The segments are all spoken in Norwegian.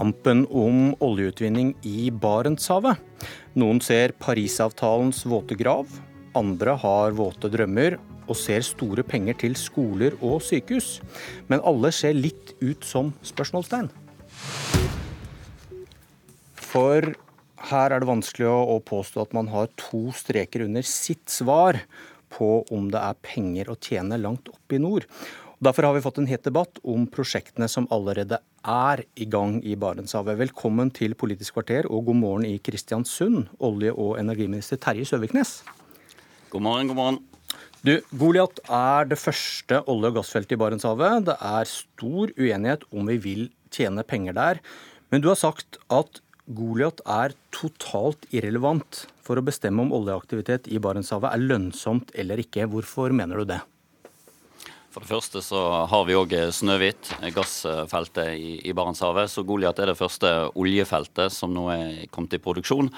kampen om oljeutvinning i Barentshavet. Noen ser Parisavtalens våte grav, andre har våte drømmer og ser store penger til skoler og sykehus. Men alle ser litt ut som spørsmålstegn. For her er det vanskelig å påstå at man har to streker under sitt svar på om det er penger å tjene langt oppe i nord. Derfor har vi fått en het debatt om prosjektene som allerede er i gang i Barentshavet. Velkommen til Politisk kvarter og god morgen i Kristiansund, olje- og energiminister Terje Søviknes. God morgen, god morgen. Du, Goliat er det første olje- og gassfeltet i Barentshavet. Det er stor uenighet om vi vil tjene penger der. Men du har sagt at Goliat er totalt irrelevant for å bestemme om oljeaktivitet i Barentshavet er lønnsomt eller ikke. Hvorfor mener du det? For det første så har vi òg Snøhvit, gassfeltet i, i Barentshavet. Så Goliat er det første oljefeltet som nå er kommet i produksjon.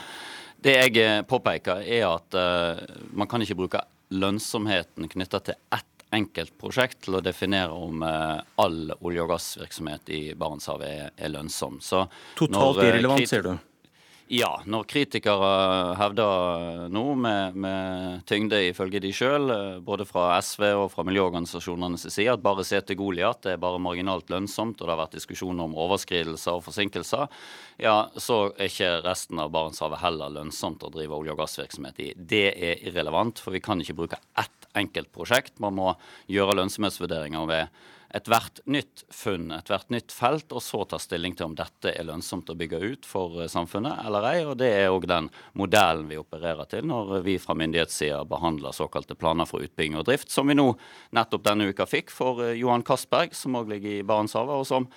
Det jeg eh, påpeker, er at uh, man kan ikke bruke lønnsomheten knytta til ett enkelt prosjekt til å definere om uh, all olje- og gassvirksomhet i Barentshavet er, er lønnsom. Så Totalt irrelevant, sier du? Ja, når kritikere hevder noe med, med tyngde ifølge de sjøl, både fra SV og fra miljøorganisasjonenes side, at bare se til Goliat er bare marginalt lønnsomt, og det har vært diskusjoner om overskridelser og forsinkelser, ja, så er ikke resten av Barentshavet heller lønnsomt å drive olje- og gassvirksomhet i. Det er irrelevant, for vi kan ikke bruke ett enkelt prosjekt. Man må gjøre lønnsomhetsvurderinger ved ethvert nytt funn, ethvert nytt felt, og så ta stilling til om dette er lønnsomt å bygge ut for eh, samfunnet eller ei. og Det er òg den modellen vi opererer til når vi fra myndighetssida behandler såkalte planer for utbygging og drift, som vi nå nettopp denne uka fikk for eh, Johan Castberg, som òg ligger i Barentshavet, og som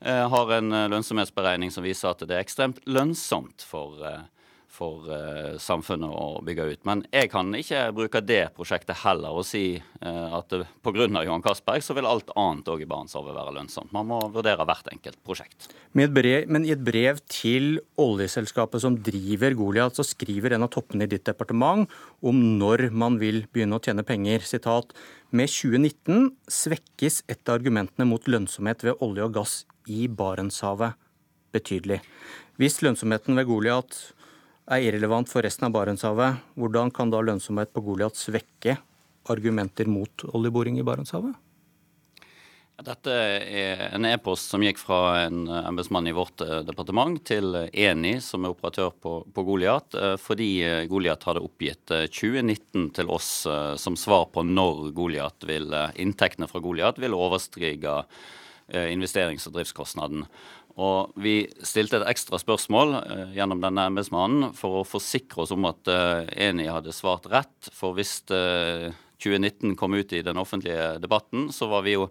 eh, har en lønnsomhetsberegning som viser at det er ekstremt lønnsomt for for uh, samfunnet å bygge ut. Men jeg kan ikke bruke det prosjektet heller og si uh, at pga. Johan Castberg så vil alt annet òg i Barentshavet være lønnsomt. Man må vurdere hvert enkelt prosjekt. Brev, men i et brev til oljeselskapet som driver Goliat, så skriver en av toppene i ditt departement om når man vil begynne å tjene penger. Sitat, med 2019 svekkes et av argumentene mot lønnsomhet ved olje og gass i Barentshavet betydelig. Hvis lønnsomheten ved Goliat er irrelevant for resten av Barentshavet, hvordan kan da lønnsomhet på Goliat svekke argumenter mot oljeboring i Barentshavet? Dette er en e-post som gikk fra en embetsmann i vårt eh, departement til Eni, som er operatør på, på Goliat, eh, fordi eh, Goliat hadde oppgitt 2019 til oss som svar på når vil, inntektene fra Goliat vil overstige investerings- og driftskostnaden. Og vi stilte et ekstra spørsmål eh, gjennom denne embetsmannen for å forsikre oss om at eh, Eni hadde svart rett. For hvis eh, 2019 kom ut i den offentlige debatten, så var vi jo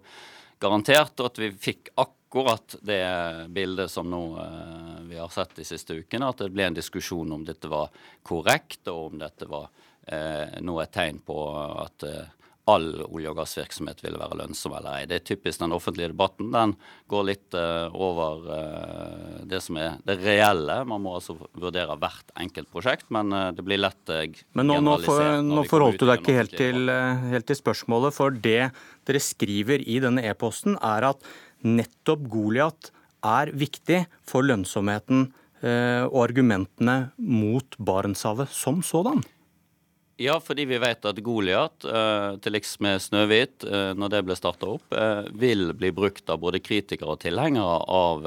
garantert at vi fikk akkurat det bildet som nå eh, vi har sett de siste ukene. At det ble en diskusjon om dette var korrekt, og om dette var eh, nå et tegn på at eh, all olje- og gassvirksomhet ville være lønnsom eller ei. Det er typisk den offentlige debatten. Den går litt uh, over uh, det som er det reelle. Man må altså vurdere hvert enkelt prosjekt, men uh, det blir lett Men nå, nå, for, nå forholdt du deg ikke helt til, helt til, spørsmålet, for det dere skriver i denne e-posten, er at nettopp Goliat er viktig for lønnsomheten og argumentene mot Barentshavet som sådan. Ja, fordi vi vet at Goliat, eh, til liks med Snøhvit, eh, når det ble starta opp, eh, vil bli brukt av både kritikere og tilhengere av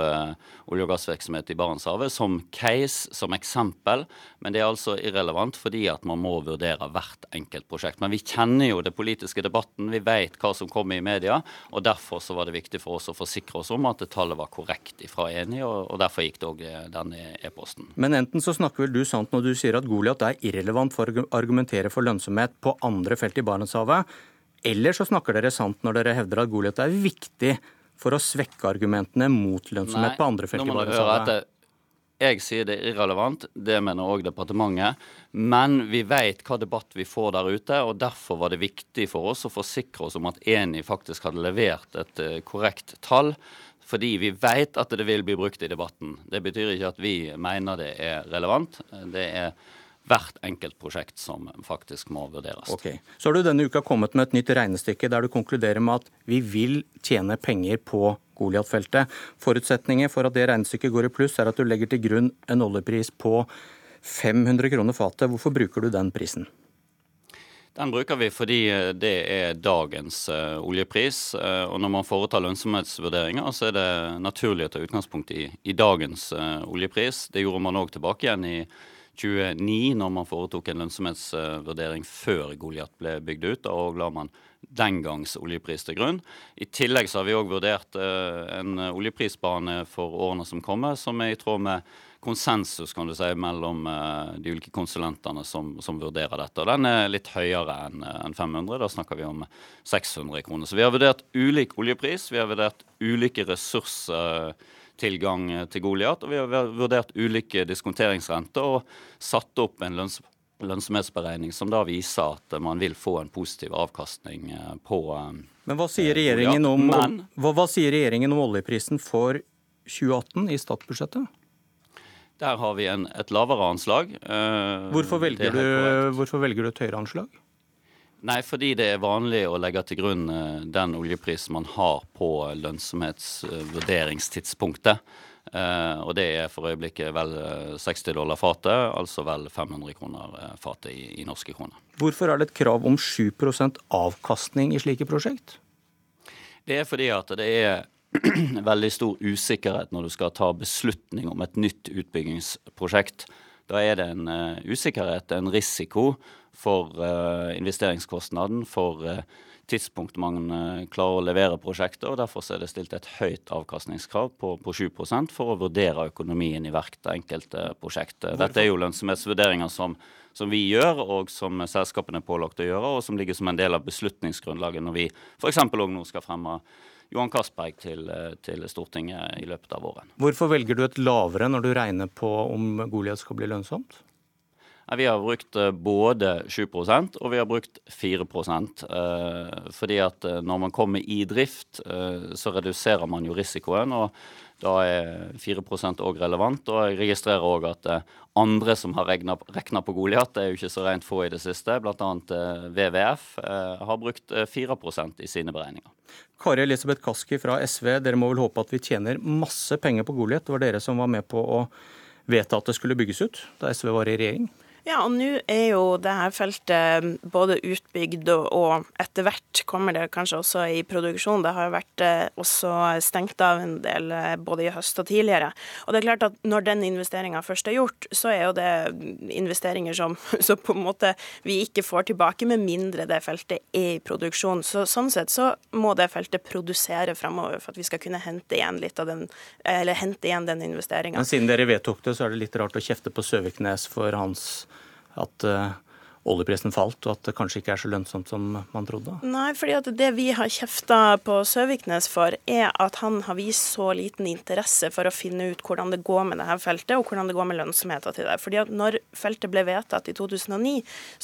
olje- og gassvirksomhet i Barentshavet som case, som eksempel. Men det er altså irrelevant fordi at man må vurdere hvert enkelt prosjekt. Men vi kjenner jo det politiske debatten, vi vet hva som kommer i media. Og derfor så var det viktig for oss å forsikre oss om at tallet var korrekt fra Eni, og, derfor gikk det òg denne e-posten. Men enten så snakker vel du sant når du sier at Goliat er irrelevant for å argumentere argumentere for lønnsomhet på andre felt i Barentshavet. Eller så snakker dere sant når dere hevder at Goliat er viktig for å svekke argumentene mot lønnsomhet Nei, på andre felt i Barentshavet. Jeg sier det er irrelevant, det mener òg departementet. Men vi vet hva debatt vi får der ute, og derfor var det viktig for oss å forsikre oss om at Eni faktisk hadde levert et uh, korrekt tall. Fordi vi vet at det vil bli brukt i debatten. Det betyr ikke at vi mener det er relevant. Det er hvert enkelt prosjekt som faktisk må vurderes. Ok. Så har du denne uka kommet med et nytt regnestykke der du konkluderer med at vi vil tjene penger på Goliat-feltet. Forutsetninger for at det regnestykket går i pluss, er at du legger til grunn en oljepris på 500 kroner fatet. Hvorfor bruker du den prisen? Den bruker vi fordi eh, det er dagens uh, oljepris. Uh, og når man foretar lønnsomhetsvurderinger, så er det naturlig å ta utgangspunkt i, i dagens oljepris. Det gjorde man òg tilbake igjen i 2009, når man foretok en lønnsomhetsvurdering før Goliat ble bygd ut. Da la man den gangs oljepris til grunn. I tillegg så har vi òg vurdert en oljeprisbane for årene som kommer, som er i tråd med konsensus kan du si, mellom uh, de ulike konsulentene som, som, vurderer dette. Og Den er litt høyere enn en 500. Da snakker vi om 600 kroner. Så vi har vurdert ulik oljepris, vi har vurdert ulike ressurstilgang til Goliat, og vi har vurdert ulike diskonteringsrenter og satt opp en lønns lønnsomhetsberegning som da viser at man vil få en positiv avkastning eh, på Men hva sier regjeringen om, Men, hva, hva sier regjeringen om oljeprisen for 2018 i statsbudsjettet? Der har vi en, et lavere anslag. Eh, hvorfor velger, du, hvorfor velger, du, et høyere anslag? Nei, fordi det er vanlig å legge til grunn eh, den oljeprisen man har på lønnsomhetsvurderingstidspunktet. Eh, og det er for øyeblikket vel 60 dollar fatet, altså vel 500 kroner fatet i, i norske kroner. Hvorfor er det et krav om 7% avkastning i slike prosjekt? Det er fordi at det er veldig stor usikkerhet når du skal ta beslutning om et nytt utbyggingsprosjekt. Da er det en uh, usikkerhet, en risiko for uh, investeringskostnaden, for uh, tidspunkt man klarer å levere prosjektet. og Derfor er det stilt et høyt avkastningskrav på, på 7 for å vurdere økonomien i hvert enkelte prosjekt. Dette er jo lønnsomhetsvurderinger som, som vi gjør, og som selskapene er pålagt å gjøre, og som ligger som en del av beslutningsgrunnlaget når vi f.eks. òg nå skal fremme Johan Castberg til, eh, til, Stortinget i løpet av våren. Hvorfor velger du et lavere når du regner på om Goliat skal bli lønnsomt? Vi har brukt eh, både 7% og vi har brukt 4 eh, Fordi at når man kommer i drift, så reduserer man jo risikoen. og da er 4% òg relevant. Og jeg registrerer òg at eh, andre som har regna på Goliat, det er jo ikke så rent få i det siste, bl.a. Eh, WWF, eh, har brukt 4% i sine beregninger. Kari Elisabeth Kaski fra SV, dere må vel håpe at vi tjener masse penger på Goliat. Det var dere som var med på å vedta at det skulle bygges ut da SV var i regjering? Ja, og nå er jo det her feltet både utbygd og etter hvert kommer det kanskje også i produksjon. Det har jo vært eh, også stengt av en del eh, både i høst og tidligere. Og det er klart at når den investeringa først er gjort, så er jo det investeringer som, som, på en måte vi ikke får tilbake, med mindre det feltet er i produksjon. Så sånn sett så må det feltet produsere framover for at vi skal kunne hente igjen litt av den, eller hente igjen den investeringa. Men siden dere vedtok det, så er det litt rart å kjefte på Søviknes for hans at uh, oljeprisen falt, og at det kanskje ikke er så lønnsomt som man trodde? Nei, fordi at det vi har kjefta på Søviknes for, er at han har vist så liten interesse for å finne ut hvordan det går med dette feltet, og hvordan det går med lønnsomheten til det. Fordi at når feltet ble vedtatt i 2009,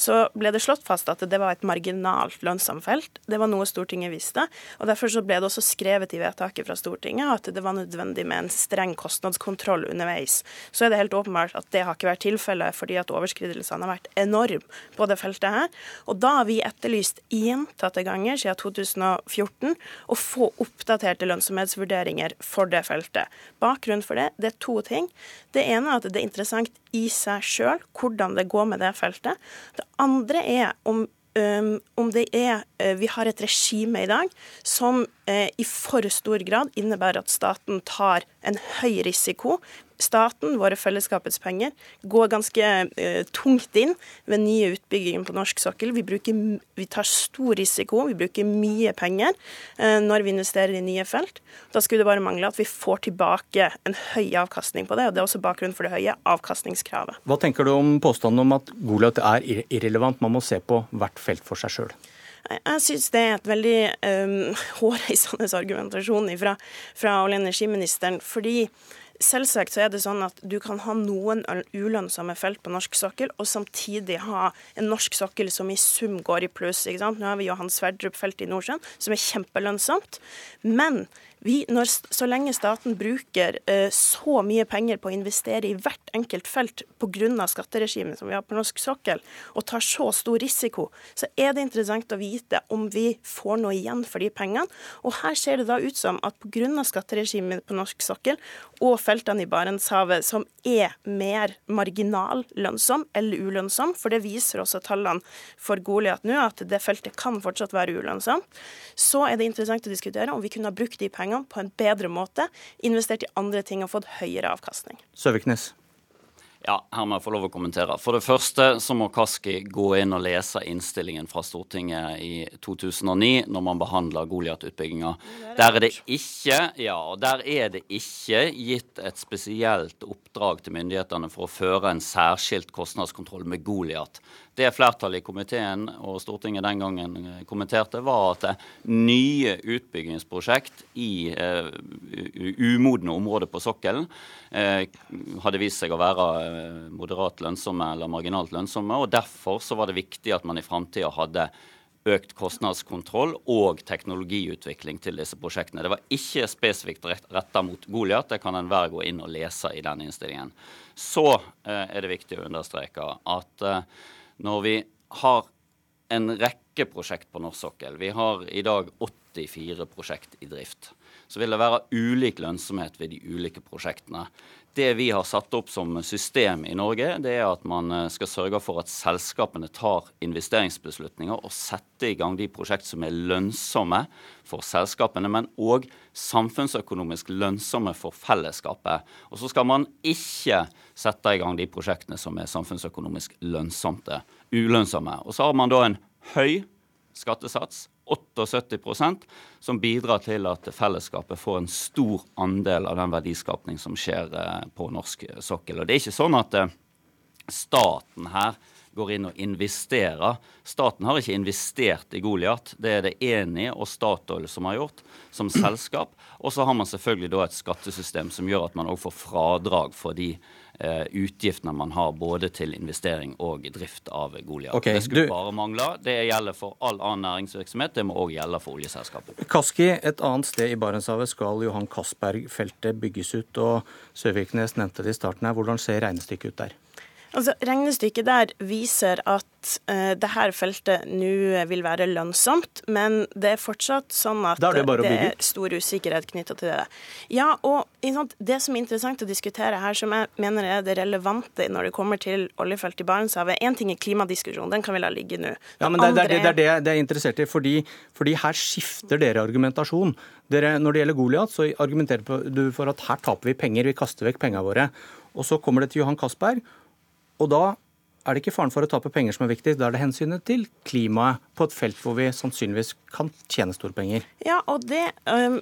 så ble det slått fast at det var et marginalt lønnsomt felt. Det var noe Stortinget visste. og Derfor så ble det også skrevet i vedtaket fra Stortinget at det var nødvendig med en streng kostnadskontroll underveis. Så er det helt åpenbart at det har ikke vært tilfellet, fordi at overskridelsene har vært enorme på det feltet her. Og da har vi etterlyst gjentatte ganger siden 2014 å få oppdaterte lønnsomhetsvurderinger for det feltet. Bakgrunnen for det, det er to ting. Det ene er at det er interessant i seg sjøl hvordan det går med det feltet. Det andre er om om det er uh, Vi har et regime i dag som uh, i for stor grad innebærer at staten tar en høy risiko staten, våre fellesskapets penger, går ganske uh, tungt inn ved nye utbygginger på norsk sokkel. Vi, bruker, vi, tar stor risiko, vi bruker mye penger uh, når vi investerer i nye felt. Da skulle det bare mangle at vi får tilbake en høy avkastning på det. og Det er også bakgrunnen for det høye avkastningskravet. Hva tenker du om påstanden om at Goliat er irrelevant? Man må se på hvert felt for seg sjøl. Jeg syns det er et veldig um, hårreisende argumentasjon fra, fra olje- og energiministeren. fordi Selvsagt så er det sånn at du kan ha noen ulønnsomme felt på norsk sokkel, og samtidig ha en norsk sokkel som i sum går i pluss. Nå har vi Johan Sverdrup-feltet i Nordsjøen, som er kjempelønnsomt. Men Vi, når, så lenge staten bruker uh, så mye penger på å investere i hvert enkelt felt pga. skatteregimet som vi har på norsk sokkel, og tar så stor risiko, så er det interessant å vite om vi får noe igjen for de pengene. Og her ser det da ut som at pga. skatteregimet på norsk sokkel og feltene i Barentshavet, som er mer marginal lønnsom eller ulønnsom, for det viser også tallene for Goliat nå, at det feltet kan fortsatt være ulønnsomt, så er det interessant å diskutere om vi kunne ha brukt de pengene på en bedre måte, investert i andre ting og fått høyere avkastning. Søviknes. Ja, her må jeg få lov å kommentere. For det første så må Kaski gå inn og lese innstillingen fra Stortinget i 2009, når man behandler Goliat-utbygginga. Der er det ikke ja, der er det ikke gitt et spesielt oppdrag til myndighetene for å føre en særskilt kostnadskontroll med Goliat. Det flertallet i komiteen og Stortinget den gangen eh, kommenterte, var at nye utbyggingsprosjekt i uh, umodne områder på sokkelen uh, hadde vist seg å være moderat lønnsomme eller marginalt lønnsomme. og Derfor så var det viktig at man i framtida hadde økt kostnadskontroll og teknologiutvikling til disse prosjektene. Det var ikke spesifikt retta mot Goliat, det kan enhver gå inn og lese i den innstillingen. Så eh, er det viktig å understreke at eh, når vi har en rekke prosjekt på norsk sokkel, vi har i dag 84 prosjekt i drift, så vil det være ulik lønnsomhet ved de ulike prosjektene. Det vi har satt opp som system i Norge, det er at man eh, skal sørge for at selskapene tar investeringsbeslutninger og setter i gang de prosjekt som er lønnsomme for selskapene, men òg samfunnsøkonomisk lønnsomme for fellesskapet. Og så skal man ikke sette i gang de prosjektene som er samfunnsøkonomisk lønnsomme, ulønnsomme. Og så har man da en høy skattesats 78% som bidrar til at fellesskapet får en stor andel av den verdiskapning som skjer eh, på norsk sokkel. Og Det er ikke sånn at eh, staten her går inn og investerer. Staten har ikke investert i Goliat. Det er det Eni og Statoil som har gjort, som selskap. Og så har man selvfølgelig da et skattesystem som gjør at man òg får fradrag for de utgiftene man har både til investering og drift av Goliat. Okay, det skulle du... bare mangle. Det gjelder for all annen næringsvirksomhet. Det må òg gjelde for oljeselskapet. Kaski, et annet sted i Barentshavet skal Johan Castberg-feltet bygges ut. og Søviknes nevnte det i starten her. Hvordan ser regnestykket ut der? Altså, Regnestykket der viser at uh, det her feltet nå vil være lønnsomt, men det er fortsatt sånn at er det, det, er stor usikkerhet knytta til det. Ja, og sant, Det som er interessant å diskutere her, som jeg mener er det relevante når det kommer til oljefelt i Barentshavet Én ting er klimadiskusjonen, den kan vi la ligge nå. Ja, men det, det, det, er det jeg er interessert i, fordi, fordi her skifter dere argumentasjon. Dere, når det gjelder Goliat, så argumenterer du for at her taper vi penger, vi kaster vekk pengene våre. Og så kommer det til Johan Castberg og da er det ikke faren for å tape penger som er viktig, da er det hensynet til klimaet på et felt hvor vi sannsynligvis kan tjene store penger. Ja, og det um,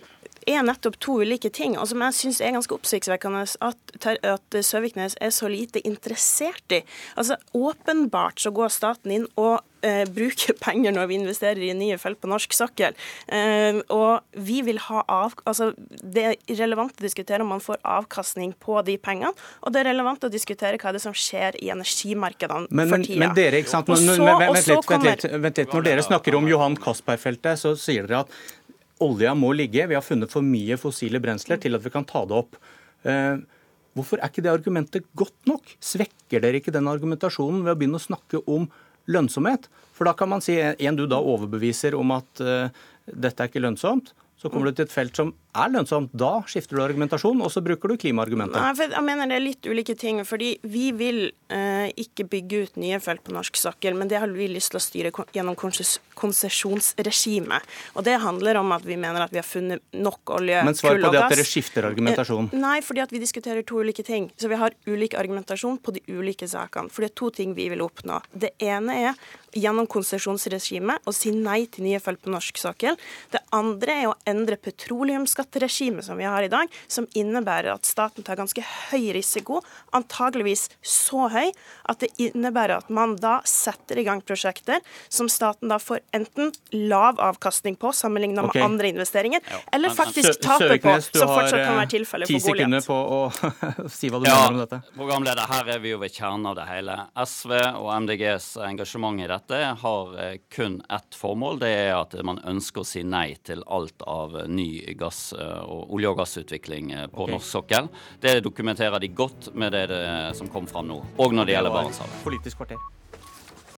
er nettopp to ulike ting, og som jeg syns er ganske oppsiktsvekkende at, at Søviknes er så lite interessert i. Altså, Åpenbart så går staten inn og eh, bruker penger når vi investerer i nye felt på norsk sokkel. Eh, og vi vil ha av, altså Det er relevant å diskutere om man får avkastning på de pengene, og det er relevant å diskutere hva det er som skjer i energimarkedene men, for tida. Men, dere, ikke sant? Men, så, vent, litt, vent, litt, vent litt. Når dere snakker om Johan Castberg-feltet, så sier dere at olja må ligge. Vi har funnet for mye fossile brensler til at vi kan ta det opp. Eh, hvorfor er ikke det argumentet godt nok? Svekker dere ikke den argumentasjonen ved å begynne å snakke om lønnsomhet? For da kan man si en du da overbeviser om at uh, dette er ikke lønnsomt. Så kommer du til et felt som er lønnsomt. Da skifter du argumentasjon, og så bruker du klimaargumentet. Nei, jeg mener det er litt ulike ting. fordi vi vil eh, ikke bygge ut nye felt på norsk sokkel, men det har vi lyst til å styre gjennom konsesjonsregimet. Og det handler om at vi mener at vi har funnet nok olje, kull og gass. men svar på det at dere skifter argumentasjon. Eh, nei, fordi at vi diskuterer to ulike ting. Så vi har ulik argumentasjon på de ulike sakene. For det er to ting vi vil oppnå. Det ene er gjennom konsesjonsregimet å si nei til nye felt på norsk sokkel. Det andre er å endre petroleumsskatteregimet som vi har i dag, som innebærer at staten tar ganske høy risiko, antageligvis så høy at det innebærer at man da setter i gang prosjekter som staten da får enten lav avkastning på sammenlignet med andre investeringer, ja. eller faktisk taper på, som fortsatt kan være tilfellet for Goliat. Ti sekunder på å si hva du ja, mener om dette. Programleder, her er vi jo ved kjernen av det hele. SV og MDGs engasjement i dette har eh, kun ett formål. Det er at man ønsker å si nei til alt av ny gass og olje- og gassutvikling på okay. norsk sokkel. Det dokumenterer de godt med det, det som kom fram nå, og når det, det gjelder Barentshavet. Politisk kvarter.